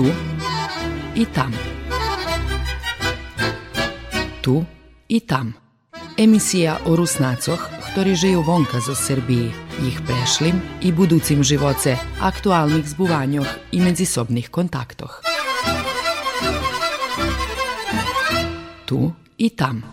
tu i tam. Tu i tam. Emisija o Rusnacoch, ktorí žijú vonka zo Srbiji, ich prešlim i buducim živoce, aktualnih zbuvanjoh i medzisobnih kontaktoh. Tu i tam.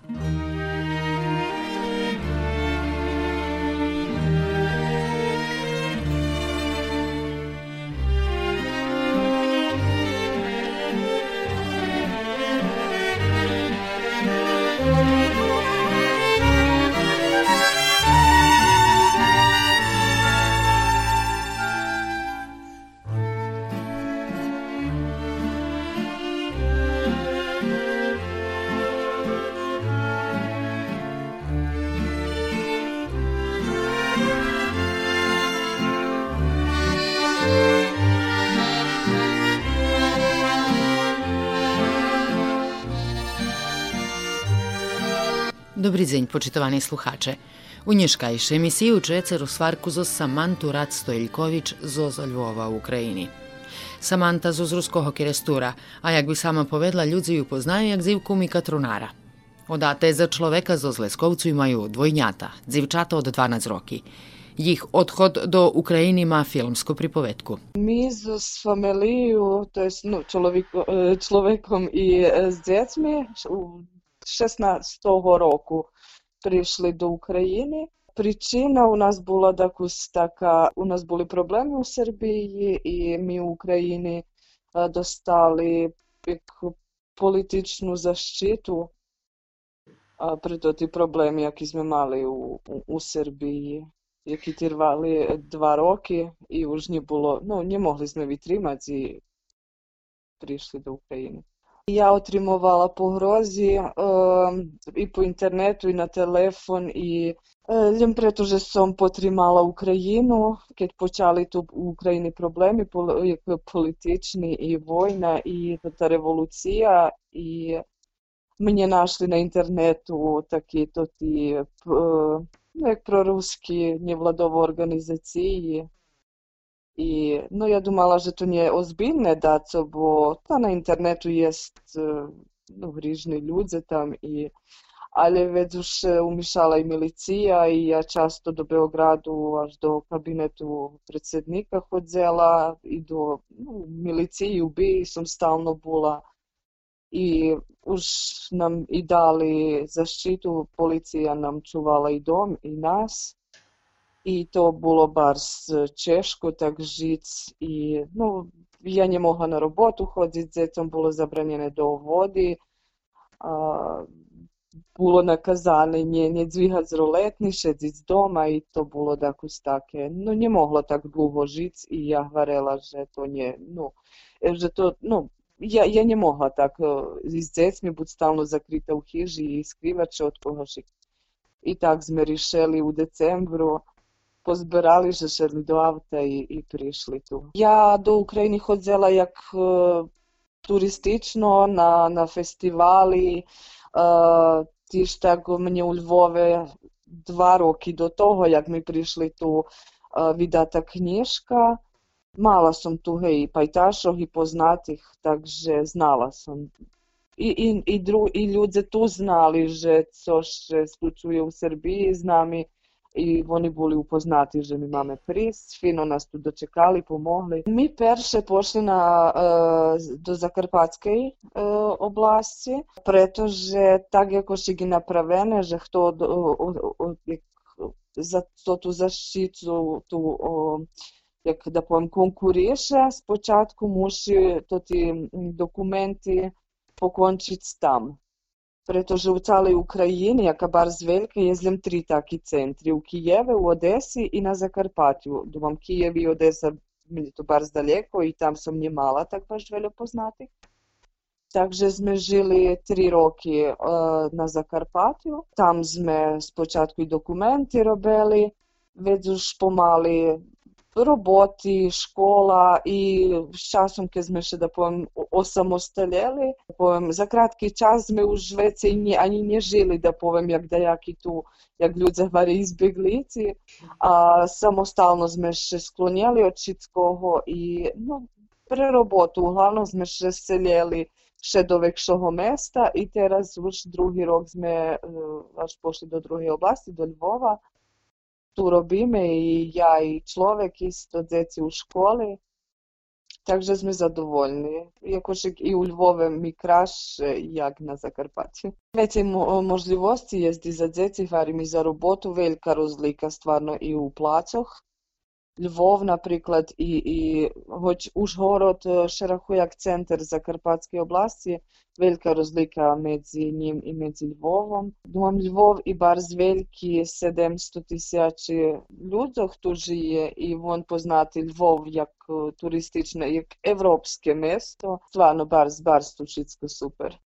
Dobri dzień, poczytowani słuchacze. Unieszkajsze emisiji uczece Rusvarku zo Samantu Rad Stojeljković zo Lvova u Ukrajini. Samanta zo z ruskog a jak bi sama povedla, ljudi ju poznaju jak zivku Mika Trunara. Odate za človeka zo Zleskovcu imaju dvojnjata, dzivčata od 12 roki. Ich odchod do Ukrajini ima filmsku pripovetku. Mi z familiju, to jest no, e, človekom i e, s djecmi, u 16 року прийшли до України. Причина у нас була також така, у нас були проблеми у Сербії, і ми в Україні достали політичну защиту при ті проблеми, які ми мали у, у Сербії, які тривали два роки, і вже не було, ну, не могли ми витримати і прийшли до України. Ja otrimувала погрози е, і по інтернету, і на телефон, і е, лім pretože потримала Україну, keď почали тут у Україні проблеми політичні, і війна, і та революція, і мені знайшли на інтернету такі то ті, е, ну, як прорусські невладові організації, I no ja думала, że to nie ozbiljne daco, bo ta na internetu jest no, rіжні люди там і але ведь уж умішала і міліція, і я часто до Beogradu аж до кабінету председника ходила, і до ну, міліції, у бій сам стално була. І уж нам і дали защиту, поліція нам чувала і дом, і нас I to було барс чешко, так žic i no, ja не mogla na robotu ходити, дітям було забранjene до води, а, було наказане не, не двигати з рулетни, шедити дома і то було якось таке. Ну, не могла так довго жити і я говорила, що то не, ну, що то, ну, я, я не могла так з дітьми бути стално закрита у хижі і скривати od когось. І так ми рішили у децембру позбирали же до авта і, і прийшли тут. Я до України ходила як е, туристично на, на фестивалі. Е, ті ж так мені у Львові два роки до того, як ми прийшли ту е, віддата книжка. Мала сам ту гей пайташок і познатих, takže знала сам. І, і, і, дру, і люди тут знали, що це ще случує у Сербії з нами i oni boli upoznati, že mi máme prísť, fino nás tu dočekali, pomohli. My perše pošli na, do Zakarpatskej oblasti, pretože tak ako je napravené, že kto za to tu zaštitu tu як да повем, конкуріше, спочатку мусить документи покончити там. U celej Ukrajini, jaka bardzo wielka, jest tri taki centri. U Kijewie, u Odesi i na Zakarpatju. Думам, Kijev i Odesa meni to bardzo daleko i tam sam nie mala tak baš veľa poznatih. Takže sme žili tri roki uh, na Zakarpatju. Tam sme spočatku i dokumenti robili. Već už pomali роботи, школа, і з часом, ми ще да за краткий час ми у Швеції ні, ані не жили, да повем, як деякі ту, як люди говорять, із біглиці, а самостійно ми ще склоняли від wszystkiego і, ну, При роботу главно ми ще селіли ще до векшого места і teraz už другий рок ми аж пошли до другої області, до Львова. Tu robimy i ja i człowiek isto, dzieci u szkole. Także sme zadowolni. Jakoż i u Lwowie mi краще, jak na Закарпатті. Veće можливості є za діти, farim i za роботу, velika razlika stvarno i u plaćoh. Львов, наприклад, і, і хоч Ужгород ще рахує як центр Закарпатської області, велика розлика між ним і між Львовом. Думам, Львов і барз великий, 700 тисяч людей тут живе, і вон познати Львов як туристичне, як європейське місто. Стварно, барз, барз тут супер.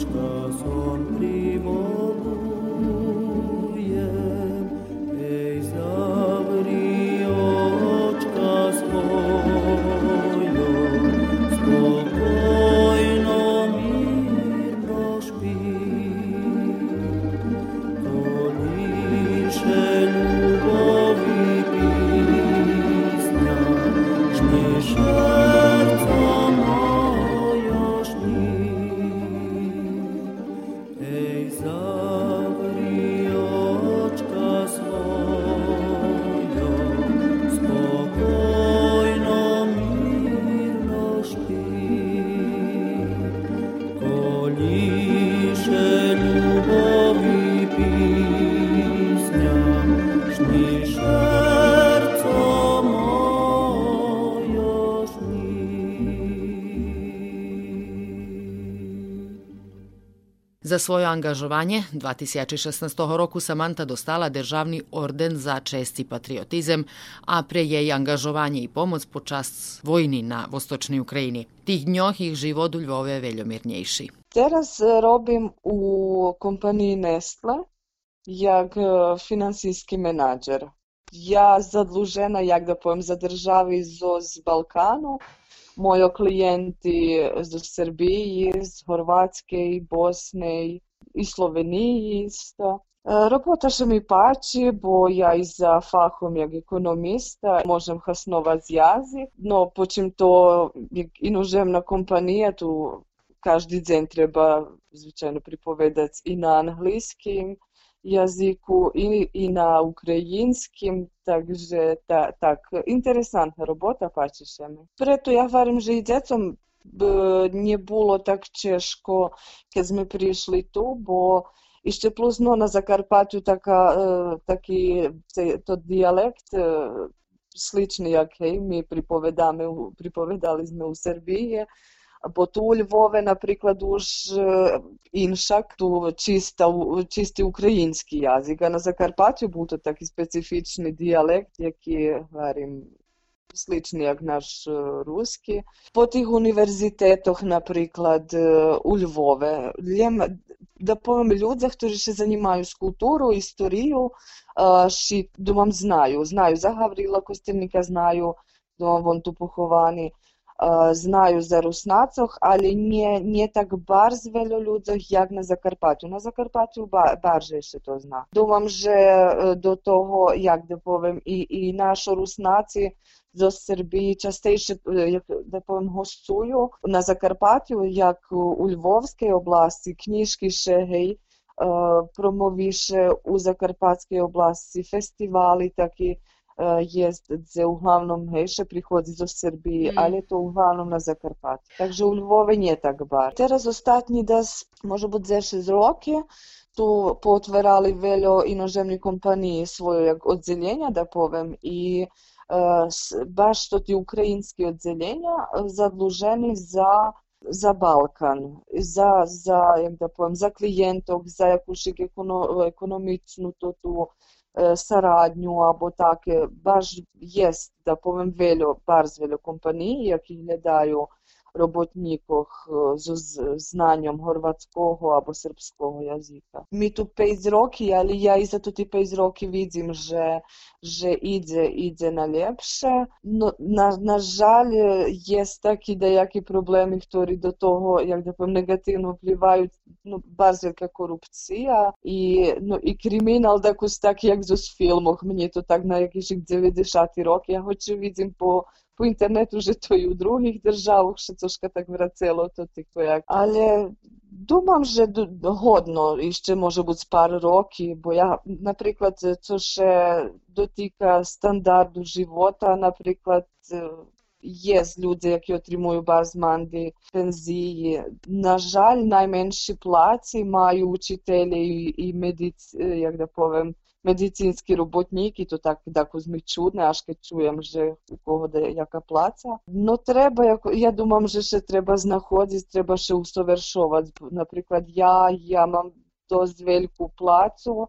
Ciucă sunt prin Za svoje angažovanje 2016 roku Samanta dostala državni orden za česti patriotizem, a pre i angažovanje i pomoc po čast vojni na Vostočnoj Ukrajini. Tih dnjoh ih život u Ljvove veljomir Teraz robim u kompaniji Nestle, jak e, finansijski menadžer. Ja zadlužena, jak da pojem, za državi ZOZ Balkanu, moji klijenti iz Srbiji, iz Hrvatske, i Bosne, i Sloveniji isto. E, Robota še mi pači, bo ja i za fahom jak ekonomista, možem hasnovat jazik, no počim to inožemna kompanija, tu každi dzen treba zvičajno pripovedati i na anglijskim, язику, і, і на українському, takže та, так, інтересантна робота, ще. Прето я говорим, що і дітям не було так чешко, коли ми прийшли ту, бо І ще плюс ну, на Закарпаттю така, такий цей то діалект сличний, як ми приповідали, приповідали ми у Сербії. Бо ту у Львові, наприклад, уж іншак, ту чиста, чистий український язик, а на Закарпатті був такий специфічний діалект, який, говорим, сличний, як наш русський. По тих університетах, наприклад, у Львові, да повім людях, які ще займаються культурою, історією, ще думам знаю. Знаю за Гаврила Костельника, знаю, думам вон ту похований. Знаю за руснацох, але не, не так bardzo wielu людях, як на Закарпаттю. На Закарпаттю bardziej ще то зна. Думам, що до того, як да повім, і, і наші руснаці з Сербії частіше, як да повім, гостюю на Закарпаттю, як у Львовській області, книжки ще гей, промовіше у Закарпатській області, фестивалі такі, jest, gdzie uglavnom hejše prichodzi zo Srbiji, mm. ali to uglavnom na Zakarpati. Takže u Lvove nije tak bar. Teraz ostatnji da može biti za 6 roki, tu potvarali veljo inožemni kompaniji svoje odzeljenja, da povem, i uh, baš to ti ukrajinski odzeljenja zadluženi za za Balkan, za, za, jak da povem, za klijentov, za jakušik ekono, ekonomičnu to tu saradnju або таке, баж є, да повем велю, барз велю компанії, які глядають роботників з знанням хорватського або. Ми тут 5 років, але я і за ті 5 років видим, що, що іде, іде на лепше. Но, на, на жаль, є такі деякі проблеми, які до того, як да повем, негативно впливають, ну, bardzo wielka korupcja i, no, i kryminal jakoś tak jak z filmów. Mnie to tak na jakieś 90 roki. Ja choć widzę po по інтернету вже то і у других державах ще трошки так врацило, то типу як. Але думам, що годно і ще може бути пару років, бо я, наприклад, це ще дотика стандарту живота, наприклад, Є люди, які отримують базманди пензії. На жаль, найменші плаці мають учителі і медиці, як да повем, медицинські роботники, то так декось ми чудне, аж ке чуєм, вже у кого де яка плаця. Ну треба, я думам, що ще треба знаходити, треба ще усовершувати. Наприклад, я, я мам досить велику плацу,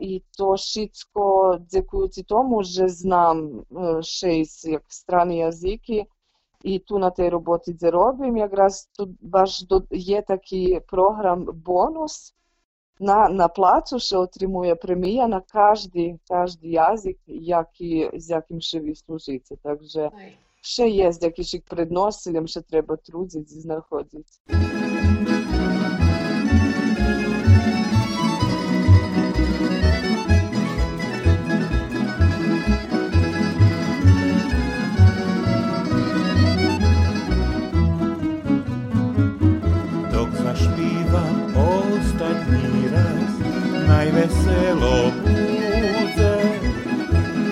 і то шицько, дякуючи тому, що знам шесть як страни язики, і ту на тій роботі де робим, якраз тут баш є такий програм бонус, на на placu ще отримує премія на кожний, кожний язик, які, з яким ще ви служите. Takže ще є з якихось предносилем, ще треба трудити, знаходити. Najweselo budzę,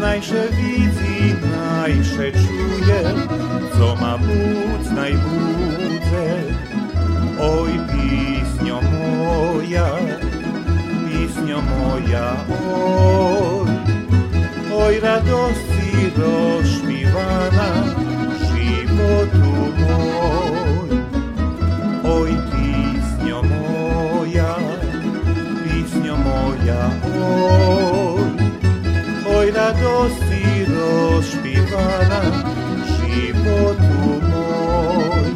najsze widzi, najsze czuje, co ma budz, najbudzę. Oj, pisnio moja, pisnio moja, oj, oj, radości mladosti došpivala životu moj.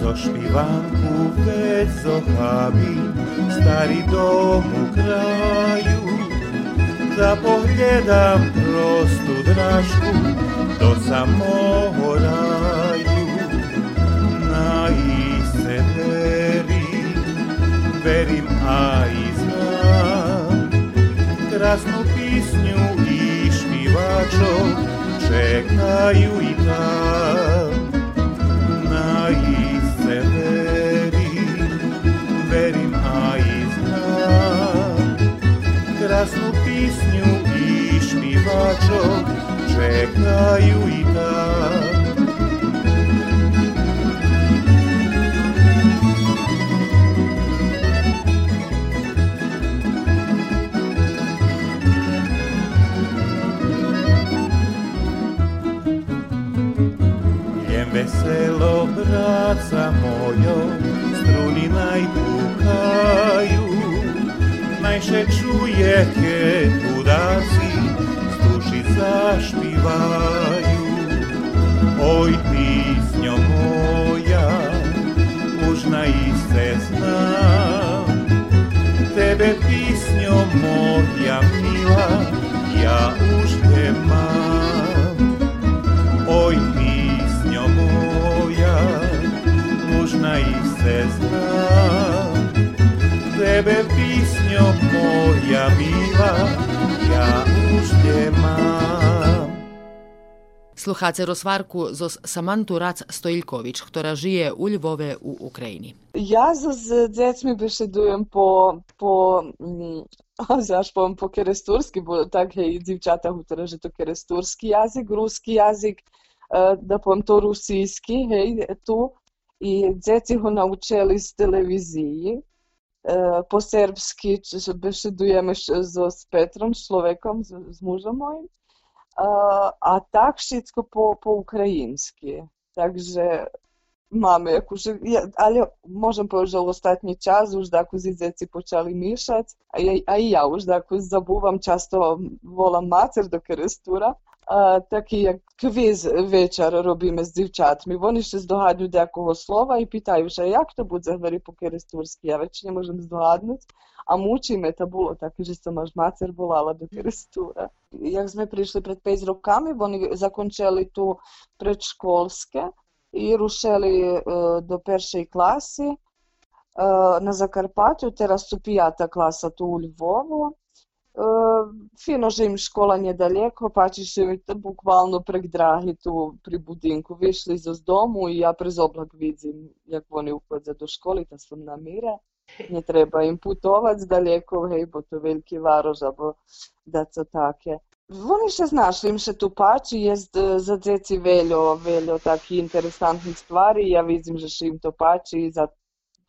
Zašpivanku već zohabi, stari dom u kraju, za pohľadám prostú drážku do samého raju. Na ich se verím, verím aj znám krásnu písňu i špívačov čekajú i tam. Krasnu pisnju i špivačo Čekaju i tam veselo braca mojo, struni naj pukaju, najše čuje ke pudaci, stuši zašpivaju. Oj, pisnjo moja, užna i se znam, tebe pisnjo moja mila, ja už moja ja už zos Samantu Rac Stojiljković, która żyje u Lvove u Ukrajini. Ja z, z dziećmi бесідуjem по, по, м, знаєш, по, по керестурськи, бо так і дівчата говорять, що то керестурський язик, русський язик, е, да повім, то російський, гей, ту. І діти його Е, по-сербськи ч- бесідуємо ще з, Петром, з чоловіком, з, з мужем моїм. А, а так по, по-українськи. Že v ostatný čas už tako zizeci počali mišať a, ja, a i ja už tako zabúvam, často volám mater do kerestúra. Taký jak kviz večer robíme s dівчатами. Вони ще здогадують якого слова і питають, а як то буде говорити по-керестурськи? Я вече не можем здогаднути. А мучимо це було так, сама ж матір волала до керестура. Як ми прийшли перед 5 роками, вони закончили ту предшкольське, і рушили е, до першої класи е, на Закарпаттю, teraz su pijata klasa tu u Lvovu. fino že jim šolanje daleko, pač živite bukvalno prek Drahitu pri budinku. Višli za z domu i ja prez oblak vidim jak oni uhodze do školi, da sam namire. Ne treba im putovat daleko, hej, bo to veliki varoža, bo da co take. Oni še znaš, im še tu pači, jest za djeci veljo, veljo takih interesantnih stvari, ja vidim že še im to pači i zato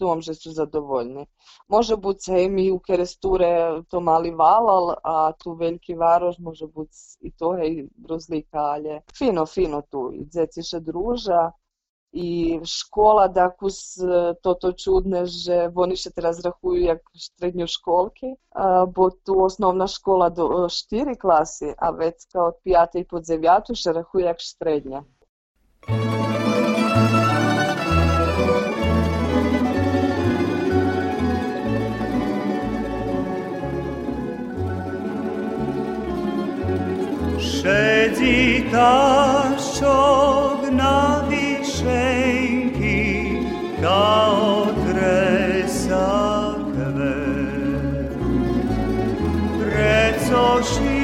tom, že su zadovoljni. Može biti hej, mi u Keresture to mali valal, a tu veliki varoš može biti i to hej, rozlika, ali fino, fino tu. I djeci še druža, i škola, tako to to čudne, že oni še teraz rachuju jak srednjoškolki, bo tu osnovna škola do e, štiri klasi, a već od pijate i pod devjatu še rahuje jak srednja. Siedzi taszczok na wiszenki, kao dresa kwe. Precoši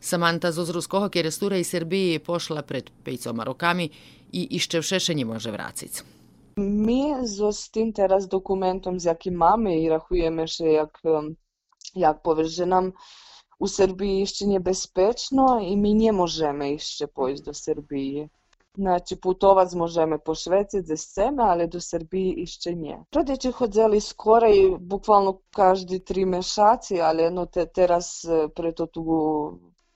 Samanta Zuzrus Kohok je restura iz pošla pred pejcoma Marokami i iščevšeše njima može vracic. Mi s tim teraz dokumentom, za kim mame i rachujemy się jak, jak nam u Srbiji išće nje bezpečno i mi znači, nie možeme jeszcze pójść do Srbije. Znači, putovat možemo po Šveci za scene, ali do Srbije išće nje. Rodjeći hodzeli skoro i bukvalno každi tri mešaci, ali no te, teraz e, preto tu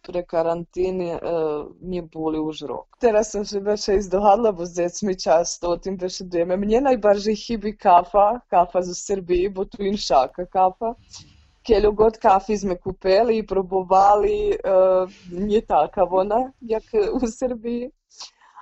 pre karantini e, nie boli už rok. Teraz sam się više izdogадla, bo z dzecmi často o tim bešedujeme. Mnje najbardziej chybi kafa, kafa z Srbiji, bo tu inšaka kafa. Kelju god kafi sme kupili i probovali, e, nije takav ona, jak u Srbiji.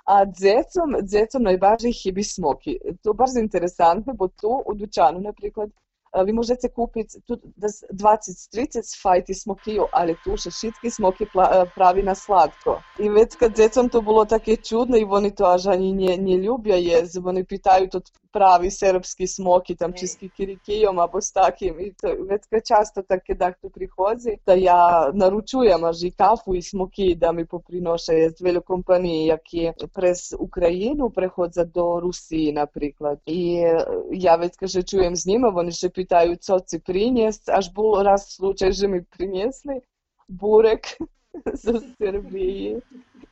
A dzecom, dzecom najvažniji hibi smoki. To je baš interesantno, bo tu u dućanu, наприклад, a, vi možete kupiti tu 20-30 fajti smokiju, ali tu še šitki smoki pravi na slatko. I već kad dzecom to bilo takie čudno i oni to až ani nie, nie ljubja jez, oni pitaju to pravi serbski smoki, tam či s kikirikijom, abo s takim. I to već kad často takie dah tu prihodzi, da ja naručujem až i kafu i smoki da mi poprinoše jez veljo kompaniji, jak je prez Ukrajinu prehodza do Rusiji, наприклад. I e, ja već kaže čujem s njima, oni še pitaju co ci prinjest, až bol raz slučaj, že mi prinesli burek za Srbiji.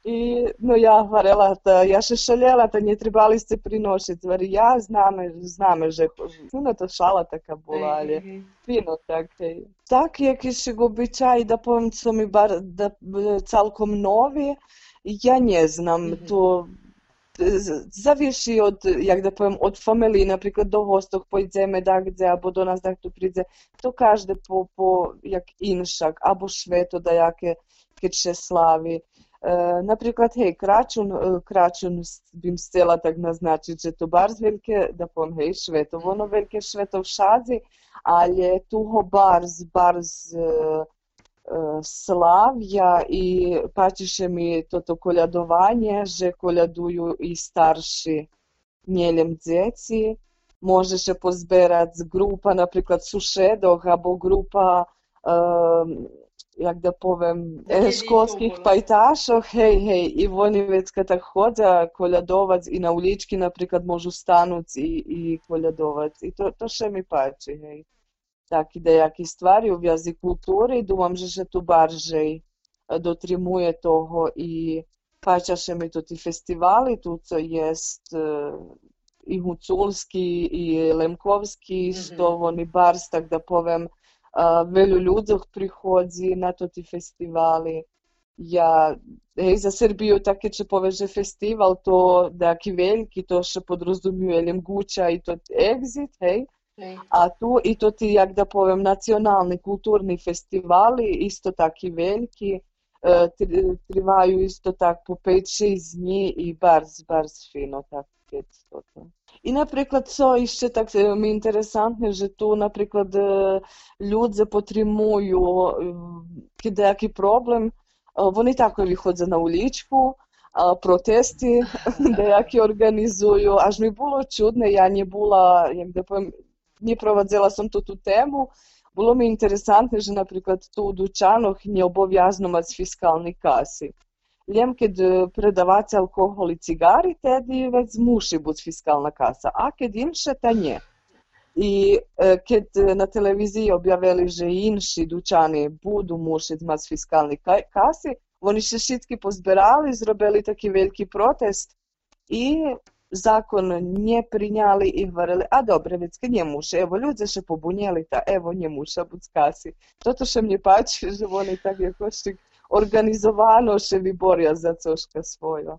I no ja varela, da ja še šaljela, da nie trebali ste prinošiti, zvari ja zname, zname, že puno to šala taka була, ali fino таке. Так, якісь обичаї, да повім, що ми бар, да, б- цілком нові, я не знам, то E, e, bym chcela tak naznačiť, že to barz veľké, da poviem, hej, švetov, ono veľké švetov šadzi, ali tu ho barz, barz e, e, slavja i pačiše mi toto koljadovanje, že koljaduju i starši njeljem djeci. Može se pozberat grupa, napriklad sušedog, abo grupa um, jak da povem, školskih pajtašov, hej, hej, i oni već kada hode koljadovac i na ulički, napriklad, možu stanuti i, i koljadovac. I to, to še mi pači, hej. takide aquistário, vjazikulturi, doamježe tu barjei eh, do trimuje toho i pačašemi tudi festivali, tudi jest eh, i Huculski i Lemkovski, mm -hmm. Stovon i Bars, tak da povem, eh, velju ljudeh prihodzi na tudi festivali. Ja, hej, za Srbiju tako, če poveže festival, to da ki veliki, to še podrazumuje Lemguča i to Exit, hej. A tu i to ti, jak da povem, nacionalni kulturni festivali, isto taki veliki, e, tri- trivaju isto tak po 5-6 dni i barz, barz fino tak je to. to. I наприклад, co іще так е, mi interesantne, že наприклад, люди потримую деякий проблем, вони також виходять на уличку, а, протести деякі організую. Аж mi було чудно, я не була, як да повем, не проводила sam tu tu temu, було mi interesantne, že tu u dućanoh не обов'язно мати фіскальні каси. Ljem, kad predavate alkohol i cigari, tedi već muši bud fiskalna kasa, a kad inše, ta nje. I e, kad e, na televiziji objavili, že inši dućani budu mušit mać fiskalni ka- kasi, oni še šitki pozberali, zrobili taki veliki protest i zakon nie prinjali i varili, a Dobrevicka nje muša, Evo, ljudi še pobunjeli ta evo nie muszę być z kasy. Zato pači, že patrzy, że je košik organizovano še vi borja za coška swoja.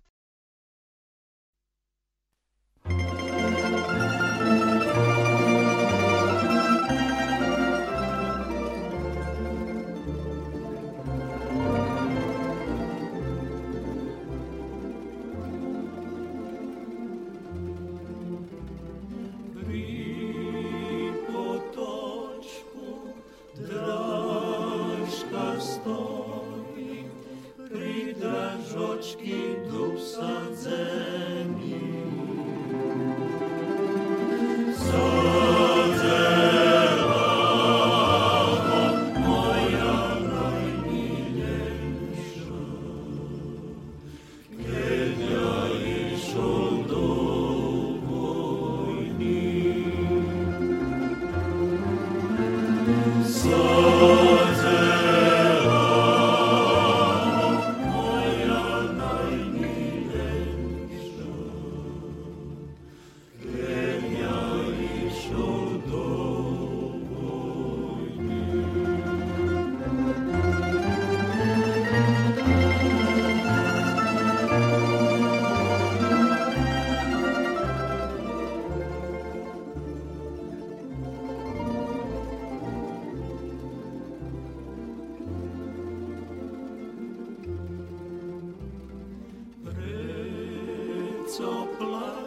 Stoji, pri blood.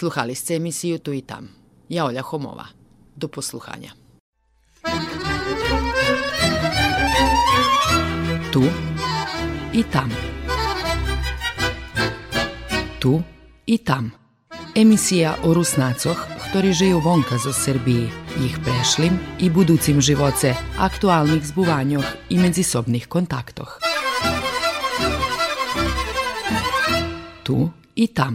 Sluhali ste emisiju Tu i tam. Ja Olja Homova. Do posluhanja. Tu i tam. Tu i tam. Emisija o Rusnacoh, ktorí žijú vonka zo Srbiji, ich prešlim i buducim živoce, aktualnih zbuvanjoh i medzisobnih kontaktoh. Tu i tam.